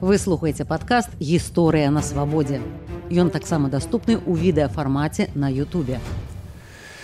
Вы слухаеце падкаст гісторыя на свабодзе. Ён таксама даступны ў відэафармаце на Ютубе.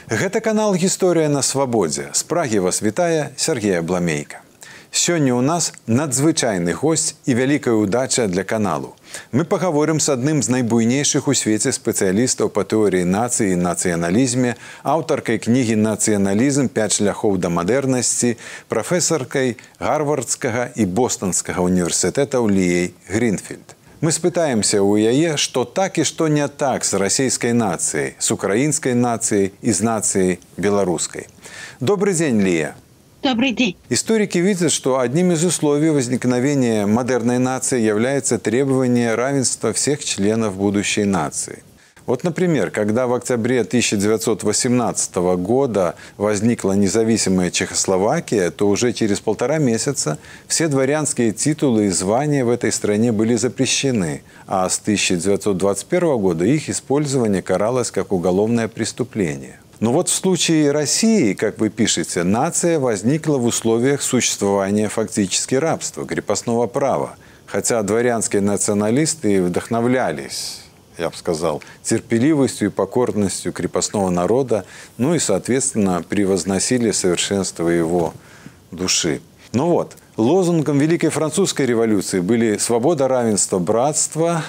Гэта канал гісторыя на свабодзе. З прагі вас вітае Сергея Бламейка. Сёння ў нас надзвычайны госць і вялікая ўдача для каналу. Мы пагаворым з адным з найбуйнейшых у свеце спецыялістаў па тэорыі нацыі і нацыяналізме, аўтаркай кнігі нацыяналізм 5 шляхоў да мадэрнасці, прафесаркай гарвардскага і бостанскага універсітэтаў Ліей Гринфільд. Мы спытаемся ў яе, што так і што не так з расійскай нацыяй, з украінскай нацыяй і з нацыяй беларускай. Добрый дзень Лія. Добрый день. Историки видят, что одним из условий возникновения модерной нации является требование равенства всех членов будущей нации. Вот, например, когда в октябре 1918 года возникла независимая Чехословакия, то уже через полтора месяца все дворянские титулы и звания в этой стране были запрещены, а с 1921 года их использование каралось как уголовное преступление. Но вот в случае России, как вы пишете, нация возникла в условиях существования фактически рабства, крепостного права. Хотя дворянские националисты вдохновлялись я бы сказал, терпеливостью и покорностью крепостного народа, ну и, соответственно, превозносили совершенство его души. Ну вот, лозунгом Великой Французской революции были свобода, равенство, братство,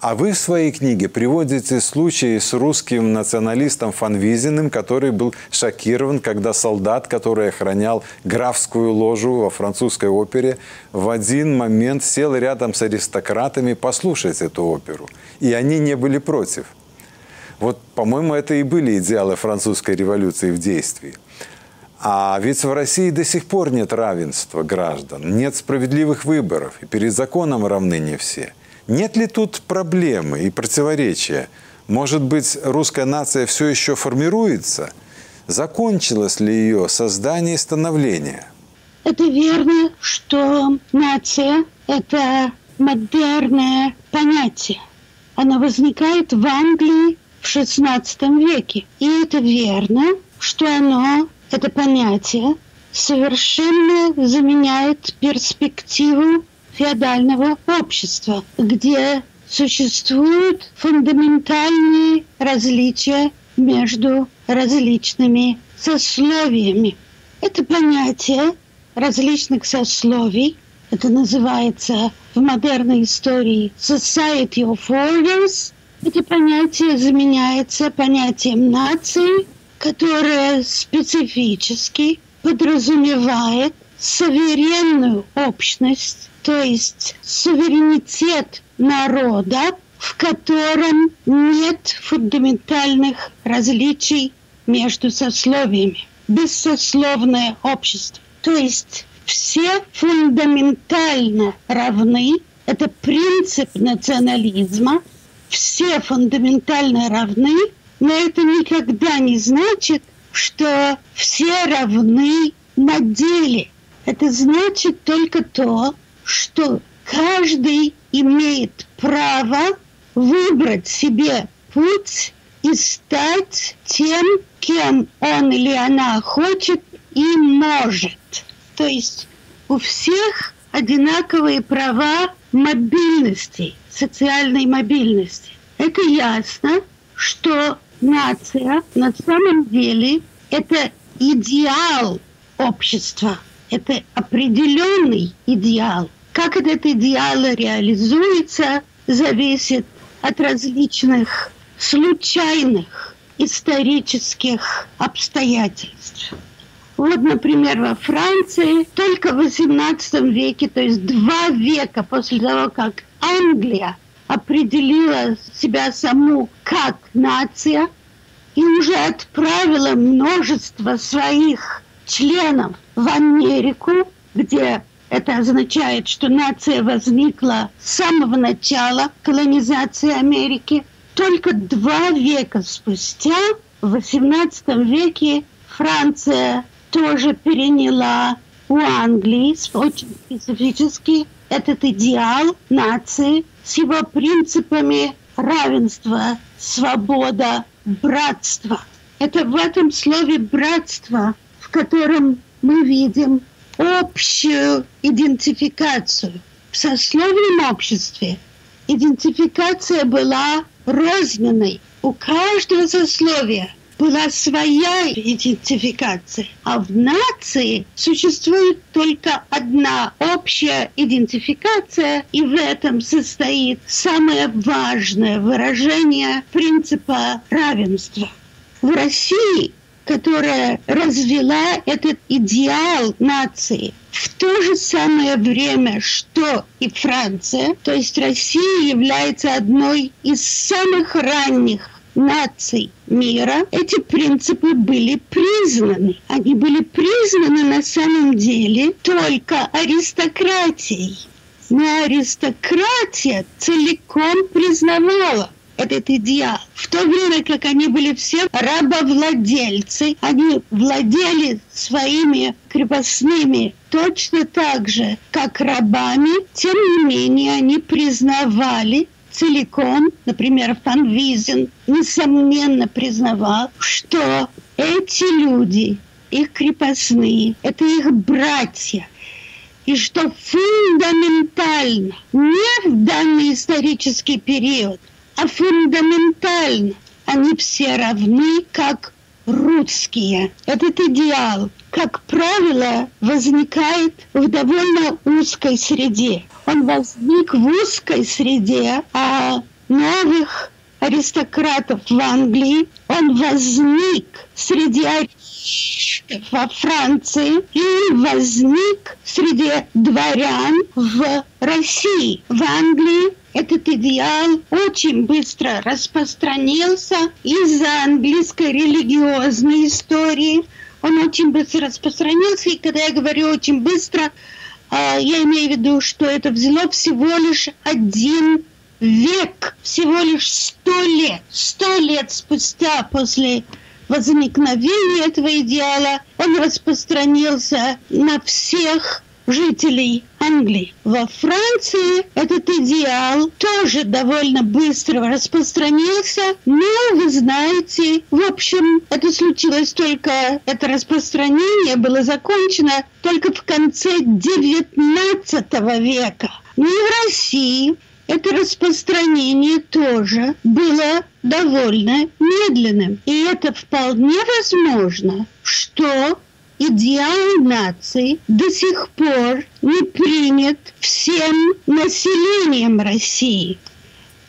а вы в своей книге приводите случаи с русским националистом Фанвизиным, который был шокирован, когда солдат, который охранял графскую ложу во французской опере, в один момент сел рядом с аристократами послушать эту оперу. И они не были против. Вот, по-моему, это и были идеалы французской революции в действии. А ведь в России до сих пор нет равенства граждан, нет справедливых выборов, и перед законом равны не все – нет ли тут проблемы и противоречия? Может быть, русская нация все еще формируется? Закончилось ли ее создание и становление? Это верно, что нация – это модерное понятие. Оно возникает в Англии в XVI веке. И это верно, что оно, это понятие, совершенно заменяет перспективу феодального общества, где существуют фундаментальные различия между различными сословиями. Это понятие различных сословий, это называется в модерной истории Society of Orders, это понятие заменяется понятием нации, которое специфически подразумевает суверенную общность то есть суверенитет народа, в котором нет фундаментальных различий между сословиями. Бессословное общество. То есть все фундаментально равны. Это принцип национализма. Все фундаментально равны, но это никогда не значит, что все равны на деле. Это значит только то, что каждый имеет право выбрать себе путь и стать тем, кем он или она хочет и может. То есть у всех одинаковые права мобильности, социальной мобильности. Это ясно, что нация на самом деле это идеал общества, это определенный идеал. Как этот идеал реализуется, зависит от различных случайных исторических обстоятельств. Вот, например, во Франции только в XVIII веке, то есть два века после того, как Англия определила себя саму как нация и уже отправила множество своих членов в Америку, где это означает, что нация возникла с самого начала колонизации Америки. Только два века спустя, в XVIII веке, Франция тоже переняла у Англии очень специфический этот идеал нации с его принципами равенства, свобода, братства. Это в этом слове «братство», в котором мы видим общую идентификацию. в сословном обществе идентификация была розненной. У каждого сословия была своя идентификация, а в нации существует только одна общая идентификация, и в этом состоит самое важное выражение принципа равенства. В России которая развела этот идеал нации в то же самое время, что и Франция, то есть Россия является одной из самых ранних наций мира, эти принципы были признаны. Они были признаны на самом деле только аристократией. Но аристократия целиком признавала этот идеал. В то время как они были все рабовладельцы, они владели своими крепостными точно так же, как рабами, тем не менее они признавали целиком, например, Фан Визен, несомненно признавал, что эти люди, их крепостные, это их братья, и что фундаментально, не в данный исторический период, а фундаментально они все равны, как русские. Этот идеал, как правило, возникает в довольно узкой среде. Он возник в узкой среде, а новых аристократов в Англии, он возник среди во Франции и возник среди дворян в России. В Англии этот идеал очень быстро распространился из-за английской религиозной истории. Он очень быстро распространился, и когда я говорю очень быстро, а, я имею в виду, что это взяло всего лишь один век, всего лишь сто лет. Сто лет спустя после возникновения этого идеала он распространился на всех жителей Англии. Во Франции этот идеал тоже довольно быстро распространился, но, вы знаете, в общем, это случилось только, это распространение было закончено только в конце XIX века. Но и в России это распространение тоже было довольно медленным. И это вполне возможно, что идеал нации до сих пор не принят всем населением России.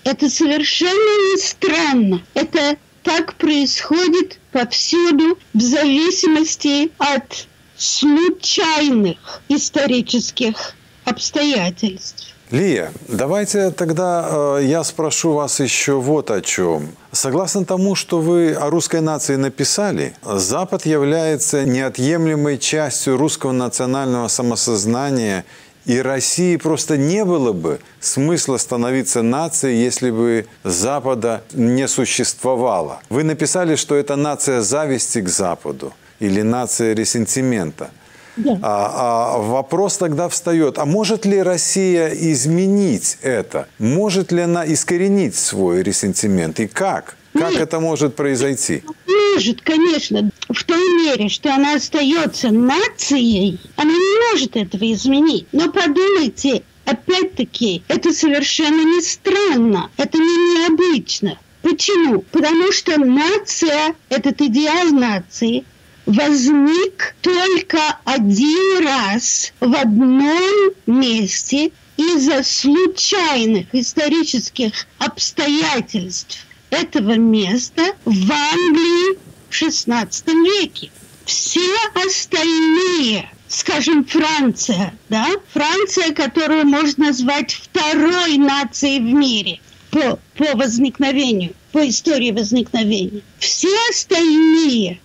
Это совершенно не странно. Это так происходит повсюду в зависимости от случайных исторических обстоятельств. Лия, давайте тогда э, я спрошу вас еще вот о чем. Согласно тому, что вы о русской нации написали, Запад является неотъемлемой частью русского национального самосознания, и России просто не было бы смысла становиться нацией, если бы Запада не существовало. Вы написали, что это нация зависти к Западу или нация ресентимента – а, а вопрос тогда встает, а может ли Россия изменить это? Может ли она искоренить свой ресентимент? И как? Как Нет. это может произойти? Может, конечно. В той мере, что она остается нацией, она не может этого изменить. Но подумайте, опять-таки, это совершенно не странно, это не необычно. Почему? Потому что нация, этот идеал нации, возник только один раз в одном месте из-за случайных исторических обстоятельств этого места в Англии в XVI веке. Все остальные, скажем, Франция, да, Франция, которую можно назвать второй нацией в мире по, по возникновению, по истории возникновения, все остальные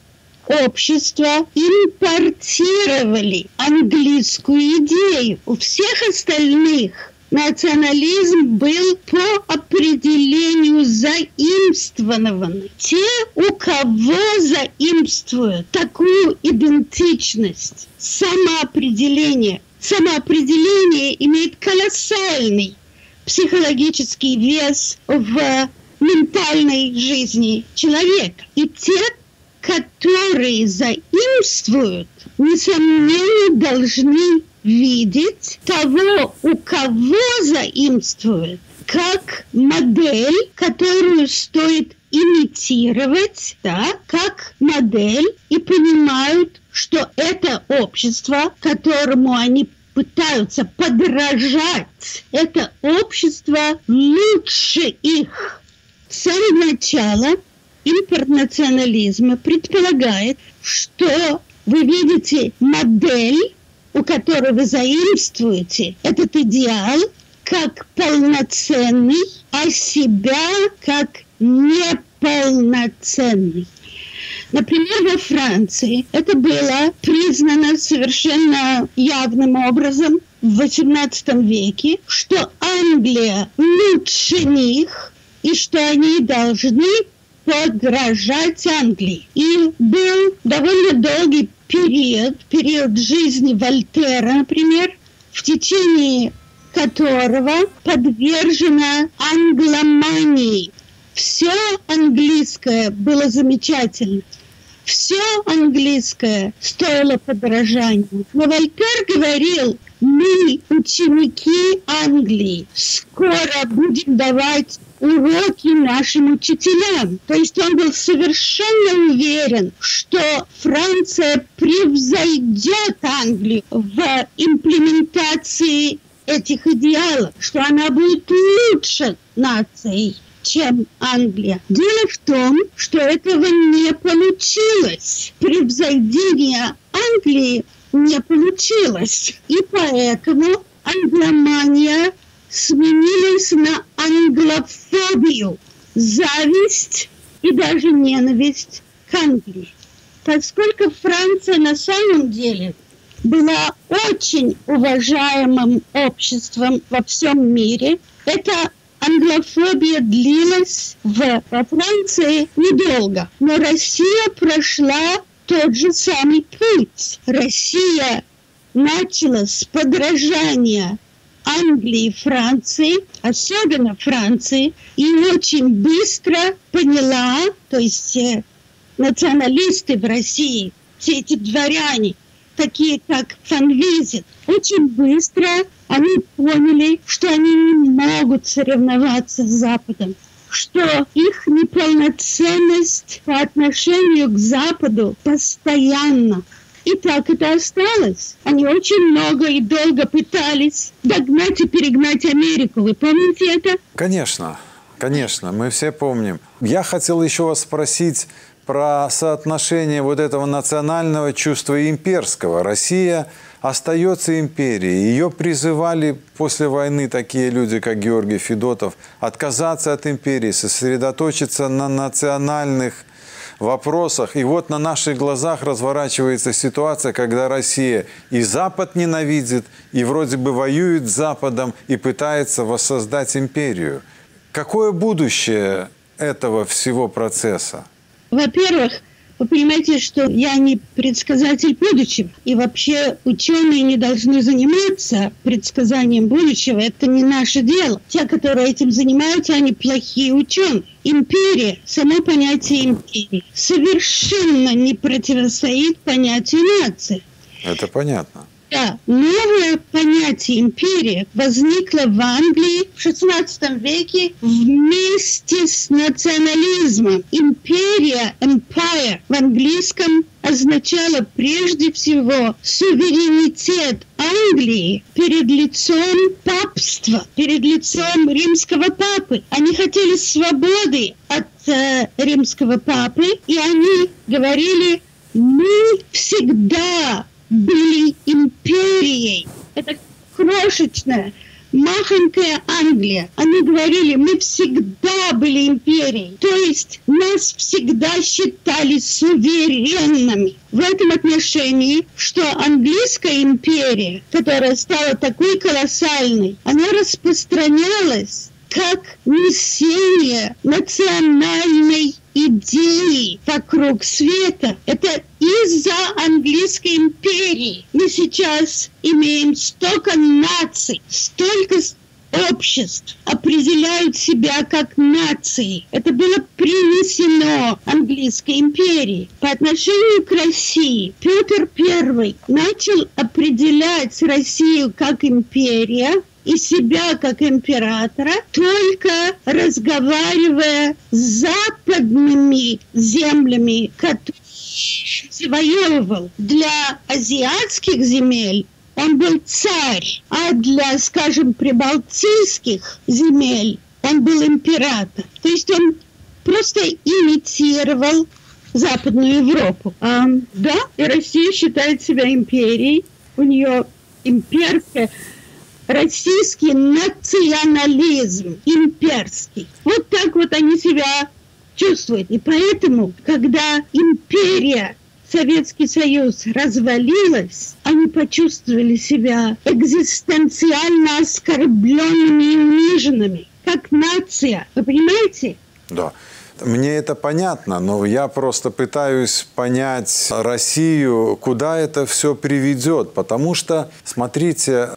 общества импортировали английскую идею. У всех остальных национализм был по определению заимствованный. Те, у кого заимствуют такую идентичность, самоопределение, самоопределение имеет колоссальный психологический вес в ментальной жизни человека. И те, которые заимствуют, несомненно, должны видеть того, у кого заимствует, как модель, которую стоит имитировать, да, как модель, и понимают, что это общество, которому они пытаются подражать, это общество лучше их. С самого начала интернационализма предполагает, что вы видите модель, у которой вы заимствуете этот идеал, как полноценный, а себя как неполноценный. Например, во Франции это было признано совершенно явным образом в XVIII веке, что Англия лучше них и что они должны подражать Англии. И был довольно долгий период, период жизни Вольтера, например, в течение которого подвержена англомании. Все английское было замечательно. Все английское стоило подражания. Но Вольтер говорил, мы ученики Англии, скоро будем давать уроки нашим учителям. То есть он был совершенно уверен, что Франция превзойдет Англию в имплементации этих идеалов, что она будет лучше нацией чем Англия. Дело в том, что этого не получилось. Превзойдение Англии не получилось. И поэтому англомания сменилась на англофобию, зависть и даже ненависть к Англии. Поскольку Франция на самом деле была очень уважаемым обществом во всем мире, эта англофобия длилась в, Франции недолго. Но Россия прошла тот же самый путь. Россия начала с подражания Англии, Франции, особенно Франции, и очень быстро поняла, то есть э, националисты в России, все эти дворяне, такие как Фанвизин, очень быстро они поняли, что они не могут соревноваться с Западом, что их неполноценность по отношению к Западу постоянно и так это осталось. Они очень много и долго пытались догнать и перегнать Америку. Вы помните это? Конечно, конечно, мы все помним. Я хотел еще вас спросить про соотношение вот этого национального чувства и имперского. Россия остается империей. Ее призывали после войны такие люди, как Георгий Федотов, отказаться от империи, сосредоточиться на национальных вопросах. И вот на наших глазах разворачивается ситуация, когда Россия и Запад ненавидит, и вроде бы воюет с Западом, и пытается воссоздать империю. Какое будущее этого всего процесса? Во-первых, вы понимаете, что я не предсказатель будущего. И вообще ученые не должны заниматься предсказанием будущего. Это не наше дело. Те, которые этим занимаются, они плохие ученые. Империя, само понятие империи, совершенно не противостоит понятию нации. Это понятно. Да, новое понятие империя возникло в Англии в XVI веке вместе с национализмом. Империя, empire в английском означало прежде всего суверенитет Англии перед лицом папства, перед лицом римского папы. Они хотели свободы от э, римского папы, и они говорили, мы всегда были империей. Это крошечная, махонькая Англия. Они говорили, мы всегда были империей. То есть нас всегда считали суверенными. В этом отношении, что английская империя, которая стала такой колоссальной, она распространялась как несение национальной идеи вокруг света. Это из-за английской империи. Мы сейчас имеем столько наций, столько обществ определяют себя как нации. Это было принесено английской империи. По отношению к России Петр I начал определять Россию как империя, и себя как императора, только разговаривая с западными землями, которые завоевывал. Для азиатских земель он был царь, а для, скажем, прибалтийских земель он был император. То есть он просто имитировал Западную Европу. А, да, и Россия считает себя империей. У нее имперская российский национализм, имперский. Вот так вот они себя чувствуют. И поэтому, когда империя Советский Союз развалилась, они почувствовали себя экзистенциально оскорбленными и униженными, как нация. Вы понимаете? Да. Мне это понятно, но я просто пытаюсь понять Россию, куда это все приведет. Потому что, смотрите,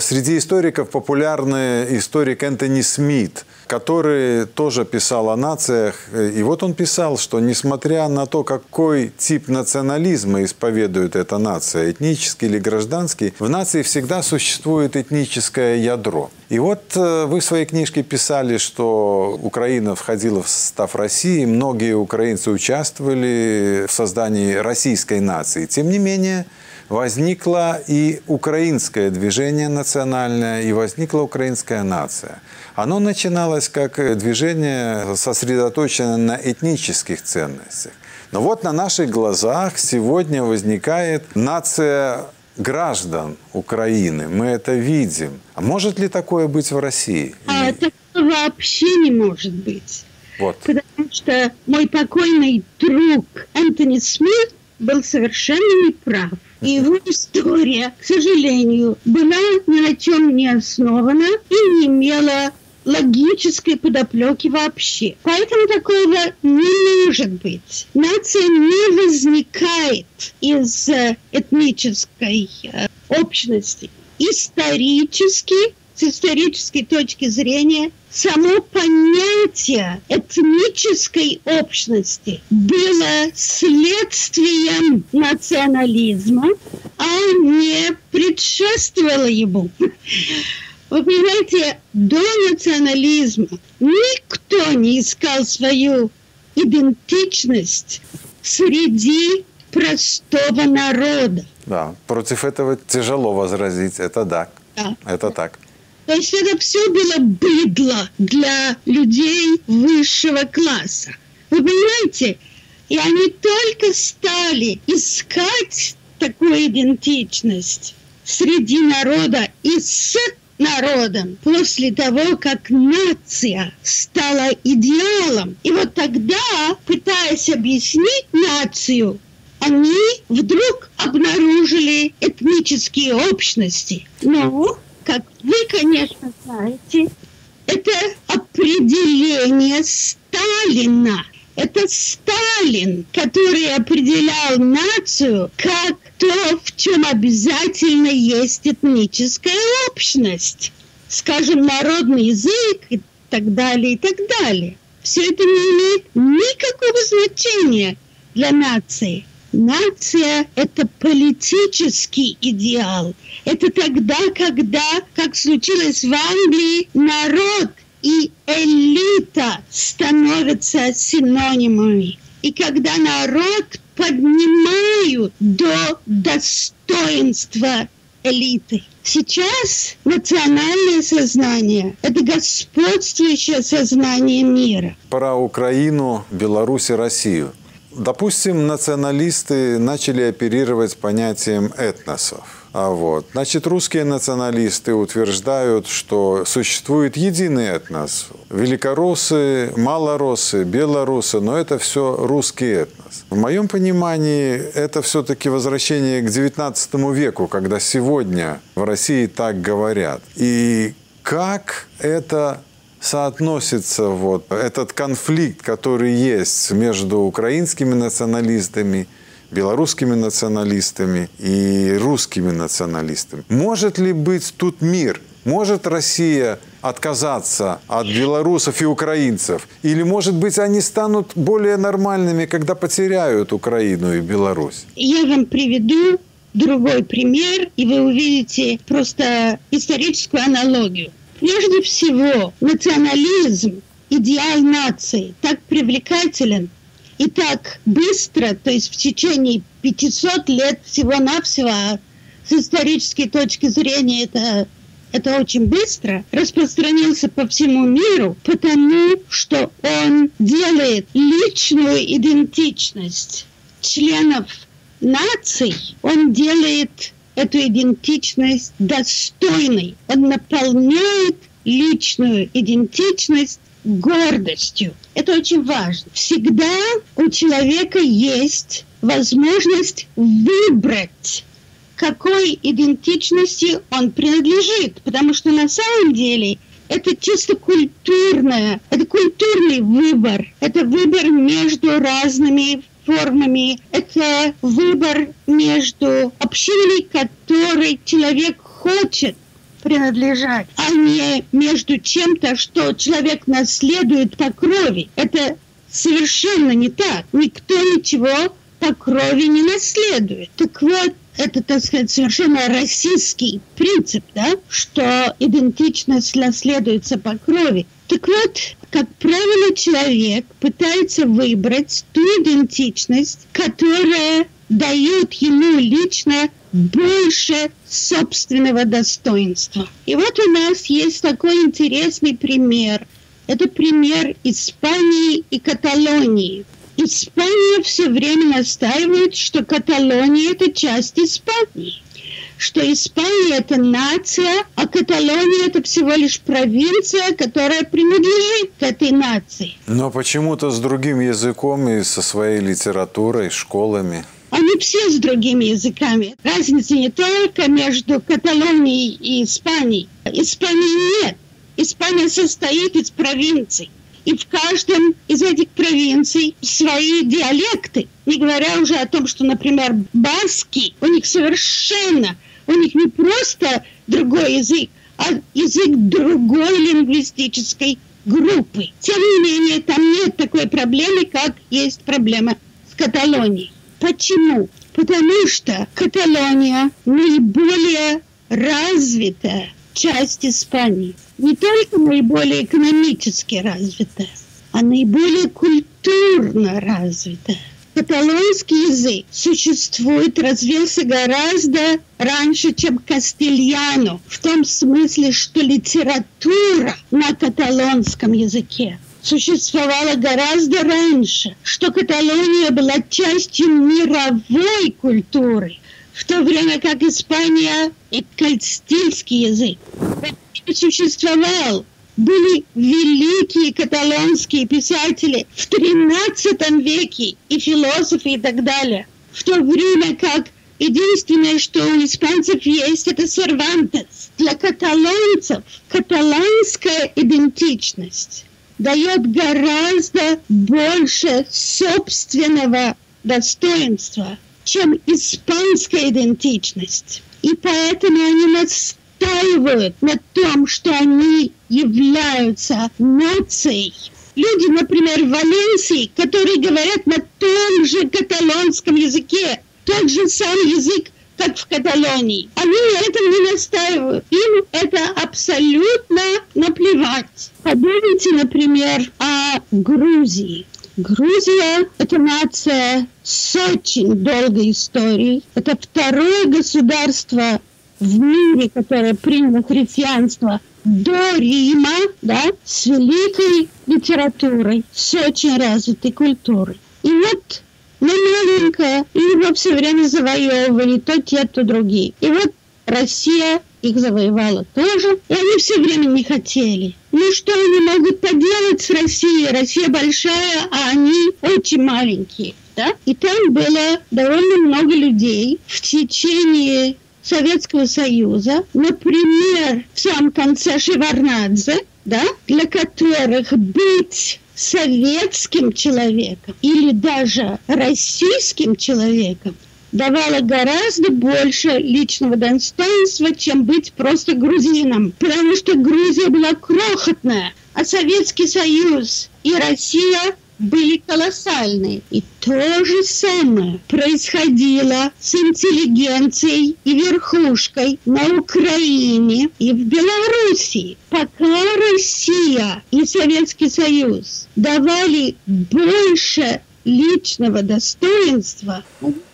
среди историков популярный историк Энтони Смит – который тоже писал о нациях. И вот он писал, что несмотря на то, какой тип национализма исповедует эта нация, этнический или гражданский, в нации всегда существует этническое ядро. И вот э, вы в своей книжке писали, что Украина входила в состав России, многие украинцы участвовали в создании российской нации. Тем не менее, возникло и украинское движение национальное, и возникла украинская нация. Оно начиналось как движение, сосредоточенное на этнических ценностях. Но вот на наших глазах сегодня возникает нация граждан Украины. Мы это видим. А может ли такое быть в России? А это вообще не может быть. Вот. Потому что мой покойный друг Энтони Смит был совершенно неправ. И его история, к сожалению, была ни на чем не основана и не имела логической подоплеки вообще. Поэтому такого не может быть. Нация не возникает из э, этнической э, общности. Исторически с исторической точки зрения само понятие этнической общности было следствием национализма, а не предшествовало ему. Вы понимаете, до национализма никто не искал свою идентичность среди простого народа. Да, против этого тяжело возразить, это да. да. Это так. То есть это все было быдло для людей высшего класса. Вы понимаете? И они только стали искать такую идентичность среди народа и с народом после того, как нация стала идеалом. И вот тогда, пытаясь объяснить нацию, они вдруг обнаружили этнические общности. Ну, как вы, конечно, знаете, это определение Сталина. Это Сталин, который определял нацию как то, в чем обязательно есть этническая общность. Скажем, народный язык и так далее, и так далее. Все это не имеет никакого значения для нации. Нация – это политический идеал. Это тогда, когда, как случилось в Англии, народ и элита становятся синонимами. И когда народ поднимают до достоинства элиты. Сейчас национальное сознание – это господствующее сознание мира. Про Украину, Беларусь и Россию. Допустим, националисты начали оперировать понятием этносов. А вот. Значит, русские националисты утверждают, что существует единый этнос. Великороссы, малороссы, белорусы, но это все русский этнос. В моем понимании это все-таки возвращение к XIX веку, когда сегодня в России так говорят. И как это соотносится вот этот конфликт, который есть между украинскими националистами, белорусскими националистами и русскими националистами. Может ли быть тут мир? Может Россия отказаться от белорусов и украинцев? Или, может быть, они станут более нормальными, когда потеряют Украину и Беларусь? Я вам приведу другой пример, и вы увидите просто историческую аналогию. Прежде всего, национализм, идеал нации так привлекателен и так быстро, то есть в течение 500 лет всего-навсего, а с исторической точки зрения это это очень быстро распространился по всему миру, потому что он делает личную идентичность членов наций, он делает эту идентичность достойной, он наполняет личную идентичность гордостью. Это очень важно. Всегда у человека есть возможность выбрать какой идентичности он принадлежит, потому что на самом деле это чисто культурное, это культурный выбор, это выбор между разными формами, это выбор между общиной, которой человек хочет принадлежать, а не между чем-то, что человек наследует по крови. Это совершенно не так. Никто ничего по крови не наследует. Так вот, это, так сказать, совершенно российский принцип, да, что идентичность наследуется по крови. Так вот, как правило, человек пытается выбрать ту идентичность, которая дает ему лично больше собственного достоинства. И вот у нас есть такой интересный пример. Это пример Испании и Каталонии. Испания все время настаивает, что Каталония – это часть Испании что Испания – это нация, а Каталония – это всего лишь провинция, которая принадлежит этой нации. Но почему-то с другим языком и со своей литературой, школами. Они все с другими языками. Разница не только между Каталонией и Испанией. Испании нет. Испания состоит из провинций и в каждом из этих провинций свои диалекты. Не говоря уже о том, что, например, баски, у них совершенно, у них не просто другой язык, а язык другой лингвистической группы. Тем не менее, там нет такой проблемы, как есть проблема с Каталонией. Почему? Потому что Каталония наиболее развитая часть Испании не только наиболее экономически развитая, а наиболее культурно развитая. Каталонский язык существует, развился гораздо раньше, чем кастильяно, в том смысле, что литература на каталонском языке существовала гораздо раньше, что Каталония была частью мировой культуры, в то время как Испания и кастильский язык существовал. Были великие каталонские писатели в XIII веке и философы и так далее. В то время как единственное, что у испанцев есть, это Сервантес. Для каталонцев каталанская идентичность дает гораздо больше собственного достоинства, чем испанская идентичность. И поэтому они нас настаивают на том, что они являются нацией. Люди, например, в Валенсии, которые говорят на том же каталонском языке, тот же самый язык, как в Каталонии. Они на этом не настаивают. Им это абсолютно наплевать. Подумайте, например, о Грузии. Грузия – это нация с очень долгой историей. Это второе государство в мире, которое приняло христианство до Рима, да, с великой литературой, с очень развитой культурой. И вот мы маленькая, и его все время завоевывали то те, то другие. И вот Россия их завоевала тоже, и они все время не хотели. Ну что они могут поделать с Россией? Россия большая, а они очень маленькие. Да? И там было довольно много людей в течение Советского Союза, например, в самом конце Шеварнадзе, да, для которых быть советским человеком или даже российским человеком давала гораздо больше личного достоинства, чем быть просто грузином. Потому что Грузия была крохотная, а Советский Союз и Россия были колоссальные. И то же самое происходило с интеллигенцией и верхушкой на Украине и в Белоруссии. Пока Россия и Советский Союз давали больше личного достоинства,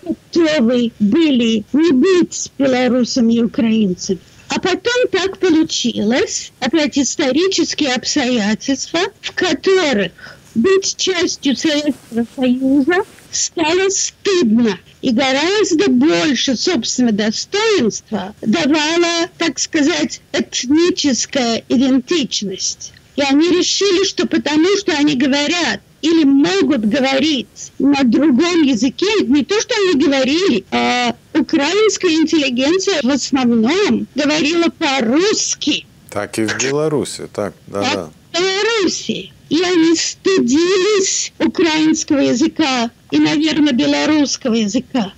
готовы были не быть с белорусами и украинцами. А потом так получилось, опять исторические обстоятельства, в которых быть частью Советского Союза стало стыдно. И гораздо больше собственного достоинства давала, так сказать, этническая идентичность. И они решили, что потому что они говорят или могут говорить на другом языке, не то, что они говорили, а украинская интеллигенция в основном говорила по-русски. Так и в Беларуси, так, да-да. Беларуси и они стыдились украинского языка и, наверное, белорусского языка.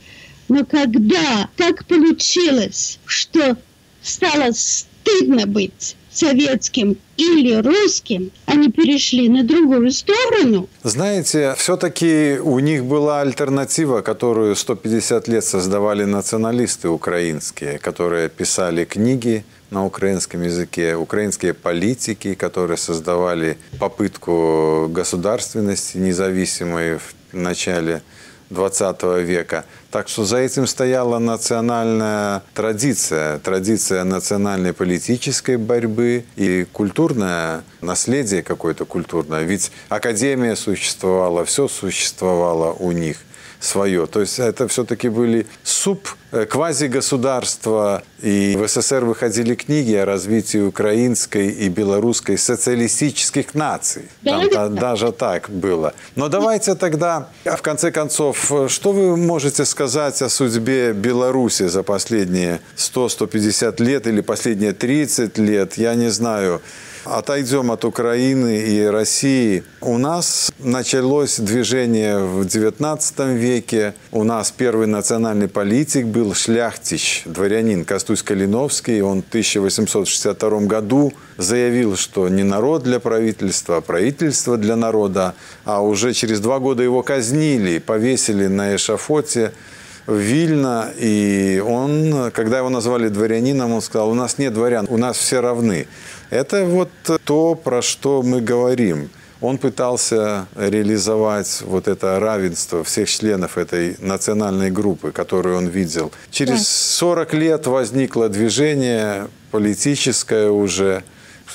Но когда так получилось, что стало стыдно быть советским или русским, они перешли на другую сторону. Знаете, все-таки у них была альтернатива, которую 150 лет создавали националисты украинские, которые писали книги, на украинском языке, украинские политики, которые создавали попытку государственности независимой в начале 20 века. Так что за этим стояла национальная традиция, традиция национальной политической борьбы и культурное наследие какое-то культурное. Ведь академия существовала, все существовало у них свое. То есть это все-таки были суп э, квазигосударства. И в СССР выходили книги о развитии украинской и белорусской социалистических наций. Там да, даже так было. Но давайте тогда, в конце концов, что вы можете сказать о судьбе Беларуси за последние 100-150 лет или последние 30 лет? Я не знаю. Отойдем от Украины и России. У нас началось движение в XIX веке. У нас первый национальный политик был Шляхтич, дворянин Костусь Калиновский. Он в 1862 году заявил, что не народ для правительства, а правительство для народа. А уже через два года его казнили, повесили на эшафоте в Вильно, и он, когда его назвали дворянином, он сказал, у нас нет дворян, у нас все равны. Это вот то, про что мы говорим. Он пытался реализовать вот это равенство всех членов этой национальной группы, которую он видел. Через 40 лет возникло движение политическое уже,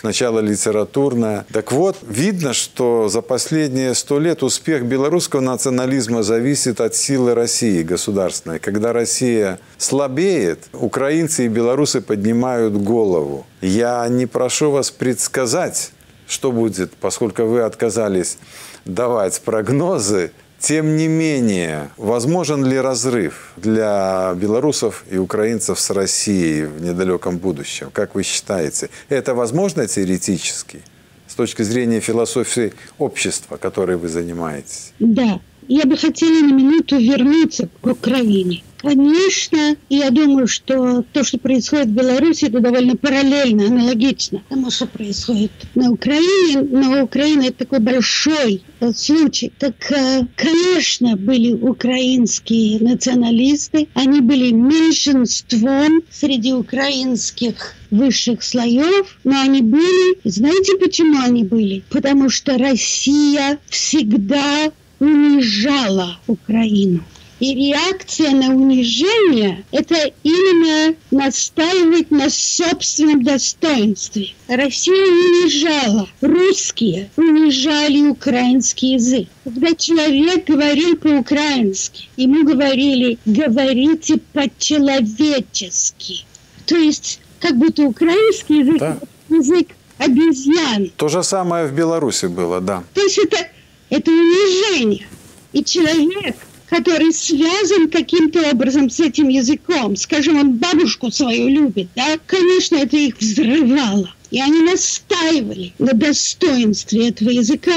сначала литературная. Так вот, видно, что за последние сто лет успех белорусского национализма зависит от силы России государственной. Когда Россия слабеет, украинцы и белорусы поднимают голову. Я не прошу вас предсказать, что будет, поскольку вы отказались давать прогнозы, тем не менее, возможен ли разрыв для белорусов и украинцев с Россией в недалеком будущем? Как вы считаете? Это возможно теоретически? С точки зрения философии общества, которой вы занимаетесь? Да. Я бы хотела на минуту вернуться к Украине. Конечно, я думаю, что то, что происходит в Беларуси, это довольно параллельно, аналогично тому, что происходит на Украине. Но Украина – это такой большой э, случай. Так, э, конечно, были украинские националисты. Они были меньшинством среди украинских высших слоев, но они были, знаете, почему они были? Потому что Россия всегда унижала Украину. И реакция на унижение – это именно настаивать на собственном достоинстве. Россия унижала, русские унижали украинский язык. Когда человек говорил по-украински, ему говорили «говорите по-человечески». То есть как будто украинский язык да. язык обезьян. То же самое в Беларуси было, да. То есть это, это унижение. И человек – который связан каким-то образом с этим языком. Скажем, он бабушку свою любит, да? Конечно, это их взрывало. И они настаивали на достоинстве этого языка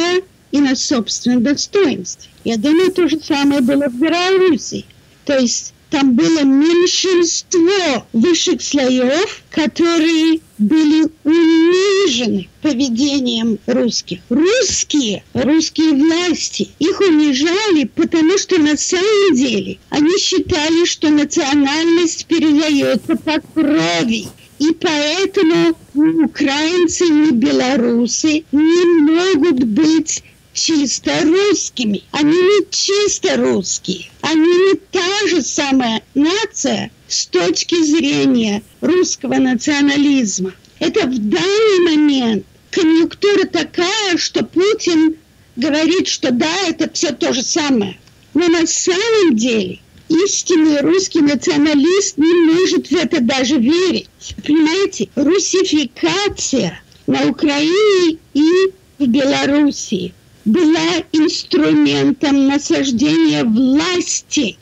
и на собственном достоинстве. Я думаю, то же самое было в Беларуси. То есть там было меньшинство высших слоев, которые были унижены поведением русских. Русские, русские власти, их унижали, потому что на самом деле они считали, что национальность передается по крови. И поэтому украинцы и белорусы не могут быть чисто русскими. Они не чисто русские. Они не та же самая нация с точки зрения русского национализма. Это в данный момент конъюнктура такая, что Путин говорит, что да, это все то же самое. Но на самом деле истинный русский националист не может в это даже верить. Понимаете, русификация на Украине и в Белоруссии была инструментом насаждения власти,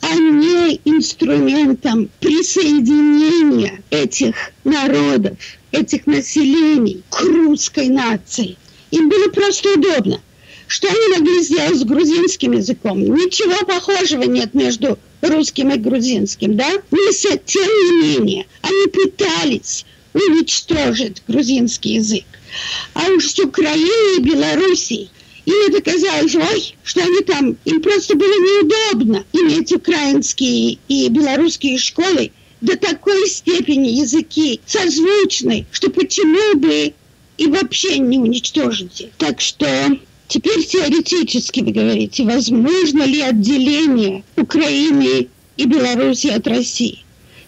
а не инструментом присоединения этих народов, этих населений к русской нации. Им было просто удобно. Что они могли сделать с грузинским языком? Ничего похожего нет между русским и грузинским, да? Но тем не менее, они пытались уничтожить грузинский язык. А уж с Украиной и Белоруссией и это казалось, что они там, им просто было неудобно иметь украинские и белорусские школы до такой степени языки созвучны, что почему бы и вообще не уничтожить. Так что теперь теоретически вы говорите, возможно ли отделение Украины и Беларуси от России?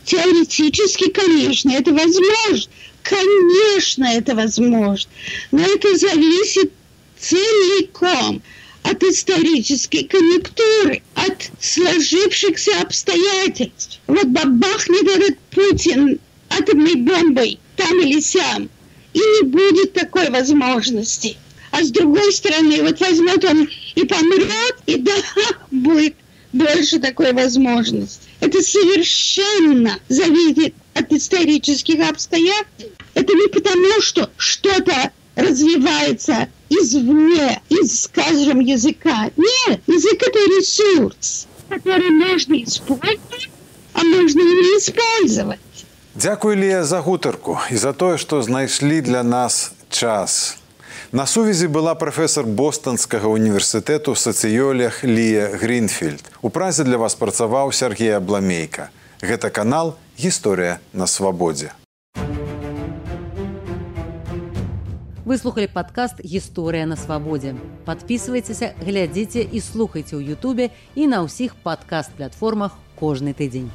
Теоретически, конечно, это возможно. Конечно, это возможно. Но это зависит целиком от исторической конъюнктуры, от сложившихся обстоятельств. Вот бабахнет этот Путин атомной бомбой там или сям, и не будет такой возможности. А с другой стороны, вот возьмет он и помрет, и да, будет больше такой возможности. Это совершенно зависит от исторических обстоятельств. Это не потому, что что-то развивается извне, из, скажем, языка. Нет, язык – это ресурс, который можно использовать, а можно и не использовать. Дякую, Лія, за гутарку і за тое, што знайшлі для нас час. На сувязі была прафесор Бостанскага універсітэту сацыёлях Лія Гринфільд. У празе для вас працаваў Сергей Абламейка. Гэта канал Гісторыя на свабодзе. Вы слухали падкаст гісторыя на свабодзе. Падпісвайцеся, глядзіце і слухайце ў Ютубе і на ўсіх падкаст-платформах кожны тыдзень.